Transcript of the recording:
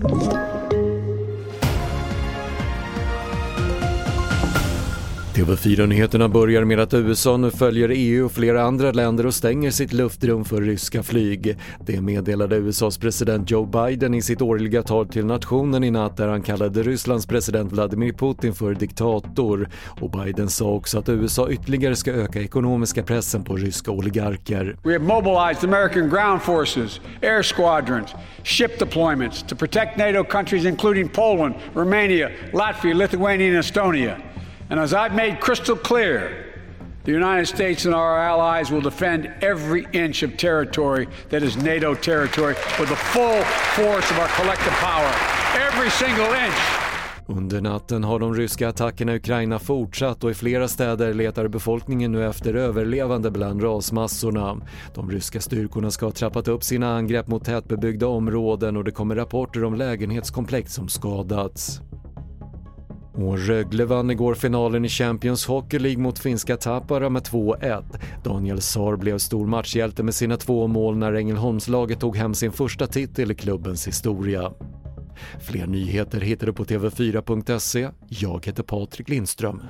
you TV4-nyheterna börjar med att USA nu följer EU och flera andra länder och stänger sitt luftrum för ryska flyg. Det meddelade USAs president Joe Biden i sitt årliga tal till nationen i natt där han kallade Rysslands president Vladimir Putin för diktator. Och Biden sa också att USA ytterligare ska öka ekonomiska pressen på ryska oligarker. We have mobilized American ground forces, air squadrons, ship deployments to protect NATO countries including Poland, Romania, Latvia, Lithuania and Estonia. And as I've made crystal clear, the United States and our allies will defend every inch of territory that is NATO territory with the full force of our collective power. Every single inch. Under natten har de ryska attackerna i Ukraina fortsatt och i flera städer letar befolkningen nu efter överlevande bland rasmassorna. De ryska styrkorna ska ha trappat upp sina angrepp mot tätbebyggda områden och det kommer rapporter om lägenhetskomplex som skadats. Och Rögle vann igår finalen i Champions Hockey League mot finska Tappara med 2-1. Daniel Saar blev stor matchhjälte med sina två mål när Ängelholmslaget tog hem sin första titel i klubbens historia. Fler nyheter hittar du på TV4.se. Jag heter Patrik Lindström.